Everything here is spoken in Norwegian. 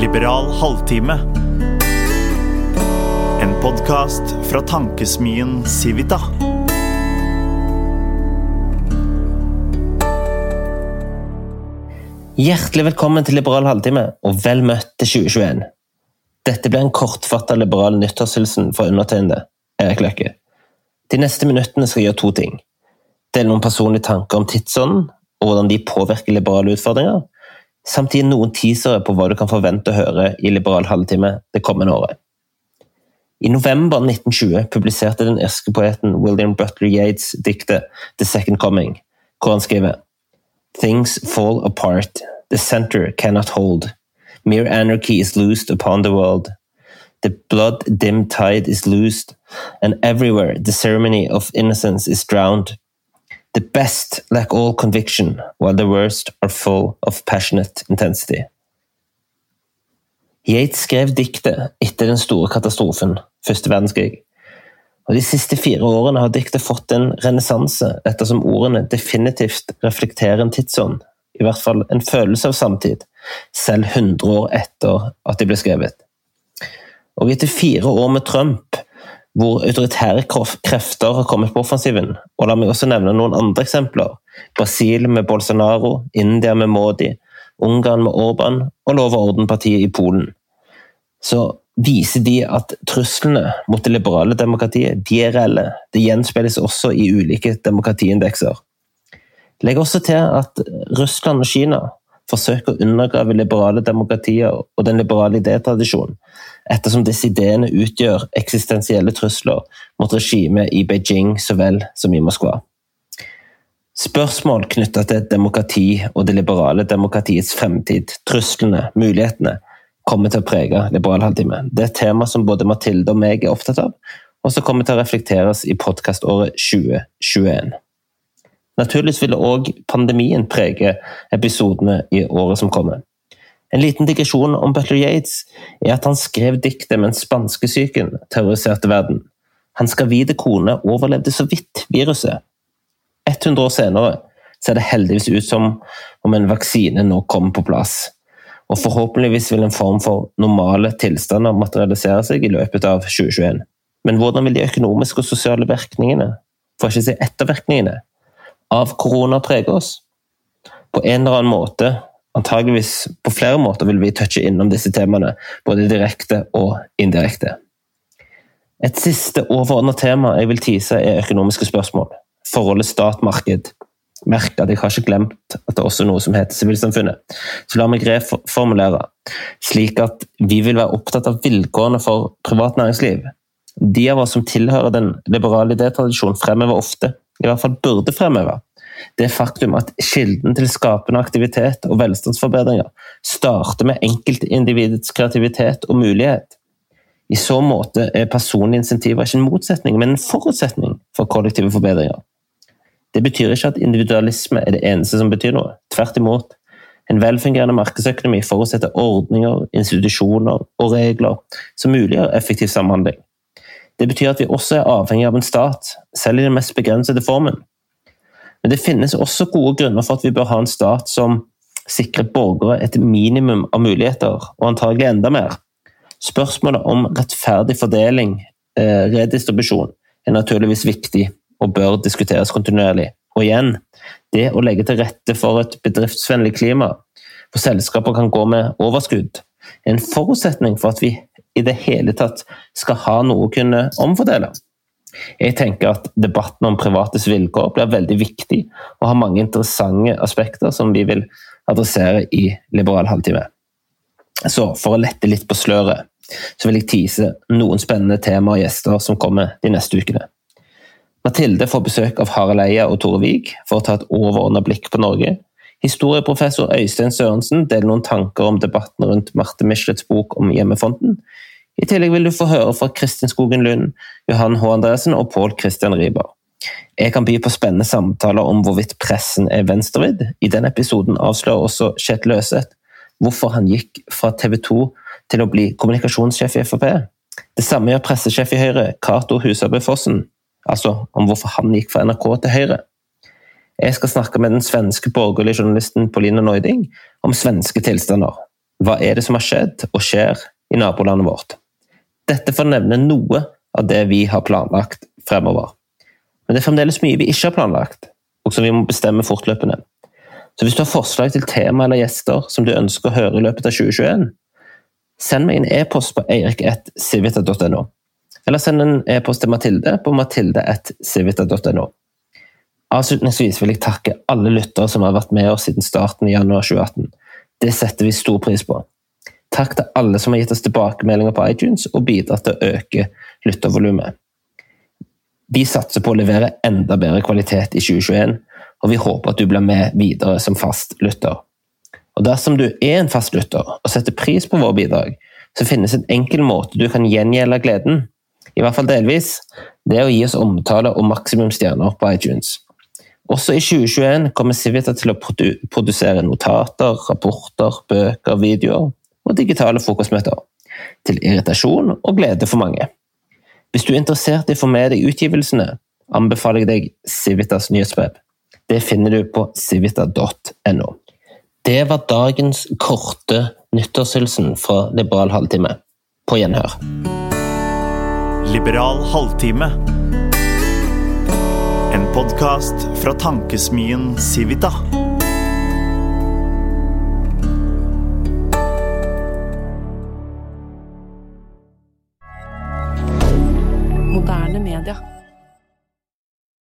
Liberal halvtime. En podkast fra tankesmien Civita. Hjertelig velkommen til Liberal halvtime, og vel møtt til 2021. Dette blir en kortfatta liberal nyttårshilsen for undertegnede, Erik Løkke. De neste minuttene skal jeg gjøre to ting. Dele noen personlige tanker om tidsånden, og hvordan de påvirker liberale utfordringer, samt gi noen teasere på hva du kan forvente å høre i Liberal halvtime det kommende året. I november 1920 publiserte den irske poeten William Butler Yeats diktet The Second Coming, hvor han skriver Things fall apart, the center cannot hold. Mere anarchy is loosed upon the world. The blood dim tide is loosed, and everywhere the ceremony of innocence is drowned. The best lack all conviction, while the worst are full of passionate intensity. Yates skrev diktet etter den store katastrofen, første verdenskrig. Og De siste fire årene har diktet fått en renessanse, ettersom ordene definitivt reflekterer en tidsånd, i hvert fall en følelse av samtid, selv 100 år etter at de ble skrevet. Og etter fire år med Trump, hvor autoritære krefter har kommet på offensiven, og la meg også nevne noen andre eksempler, Brasil med Bolsonaro, India med Modi, Ungarn med Orban og Lov og orden-partiet i Polen, så viser de at truslene mot det liberale demokratiet de er reelle. Det gjenspeiles også i ulike demokratiindekser. Legg også til at Russland og Kina forsøker å undergrave liberale demokratier og den liberale idétradisjonen, ettersom disse ideene utgjør eksistensielle trusler mot regimet i Beijing så vel som i Moskva. Spørsmål knytta til demokrati og det liberale demokratiets fremtid, truslene, mulighetene, kommer til å prege Liberal halvtime. Det er et tema som både Mathilde og meg er opptatt av, og som kommer til å reflekteres i podkaståret 2021. Naturligvis vil òg pandemien prege episodene i året som kommer. En liten digresjon om Butler Yates er at han skrev diktet mens spanskesyken terroriserte verden. Hans gravide kone overlevde så vidt viruset. 100 år senere ser det heldigvis ut som om en vaksine nå kommer på plass og forhåpentligvis vil en form for normale tilstander materialisere seg i løpet av 2021. Men hvordan vil de økonomiske og sosiale virkningene, for ikke å si ettervirkningene, av korona preger oss? På en eller annen måte, antageligvis på flere måter, vil vi touche innom disse temaene, både direkte og indirekte. Et siste overordnet tema jeg vil tise, er økonomiske spørsmål. Forholdet stat-marked Merk at jeg har ikke glemt at det er også noe som heter sivilsamfunnet. Så la meg reformulere, slik at vi vil være opptatt av vilkårene for privat næringsliv. De av oss som tilhører den liberale idétradisjonen, fremhever ofte, i hvert fall burde fremheve, det faktum at kilden til skapende aktivitet og velstandsforbedringer starter med enkeltindividets kreativitet og mulighet. I så måte er personlige insentiver ikke en motsetning, men en forutsetning for kollektive forbedringer. Det betyr ikke at individualisme er det eneste som betyr noe. Tvert imot. En velfungerende markedsøkonomi forutsetter ordninger, institusjoner og regler som muliggjør effektiv samhandling. Det betyr at vi også er avhengig av en stat, selv i den mest begrensede formen. Men det finnes også gode grunner for at vi bør ha en stat som sikrer borgere et minimum av muligheter, og antagelig enda mer. Spørsmålet om rettferdig fordeling, eh, redistribusjon, er naturligvis viktig og bør diskuteres kontinuerlig. Og igjen, det å legge til rette for et bedriftsvennlig klima, hvor selskaper kan gå med overskudd, er en forutsetning for at vi i det hele tatt skal ha noe å kunne omfordele. Jeg tenker at debatten om privates vilkår blir veldig viktig og har mange interessante aspekter som vi vil adressere i Liberal halvtime. Så for å lette litt på sløret, så vil jeg tease noen spennende temaer og gjester som kommer de neste ukene. Mathilde får besøk av Harald Eia og Tore Vig for å ta et overordnet blikk på Norge. Historieprofessor Øystein Sørensen deler noen tanker om debatten rundt Marte Michelets bok om Hjemmefonten. I tillegg vil du få høre fra Kristin Skogen Lund, Johan H. Andresen og Pål Christian Riiber. Jeg kan by på spennende samtaler om hvorvidt pressen er venstrevidd. I den episoden avslører også Kjetil Løseth hvorfor han gikk fra TV 2 til å bli kommunikasjonssjef i Frp. Det samme gjør pressesjef i Høyre, Cato Husabø Fossen. Altså om hvorfor han gikk fra NRK til Høyre. Jeg skal snakke med den svenske borgerlige journalisten Pauline Neuding om svenske tilstander. hva er det som har skjedd og skjer i nabolandet vårt. Dette får nevne noe av det vi har planlagt fremover. Men det er fremdeles mye vi ikke har planlagt, og som vi må bestemme fortløpende. Så hvis du har forslag til tema eller gjester som du ønsker å høre i løpet av 2021, send meg en e-post på eirik1sivita.no Eller send en e-post til Mathilde på matilde1sivita.no Avslutningsvis vil jeg takke alle lyttere som har vært med oss siden starten i januar 2018. Det setter vi stor pris på. Takk til alle som har gitt oss tilbakemeldinger på iTunes og bidratt til å øke lyttervolumet. Vi satser på å levere enda bedre kvalitet i 2021, og vi håper at du blir med videre som fast lytter. Og Dersom du er en fast lytter og setter pris på våre bidrag, så finnes en enkel måte du kan gjengjelde gleden, i hvert fall delvis, det er å gi oss omtale og maksimumstjerner på iTunes. Også i 2021 kommer Civita til å produsere notater, rapporter, bøker, videoer og digitale frokostmøter. Til irritasjon og glede for mange. Hvis du er interessert i å få med deg utgivelsene, anbefaler jeg deg Civitas nyhetsbrev. Det finner du på civita.no. Det var dagens korte nyttårshilsen fra Liberal halvtime. På gjenhør. Liberal halvtime En podkast fra tankesmien Civita.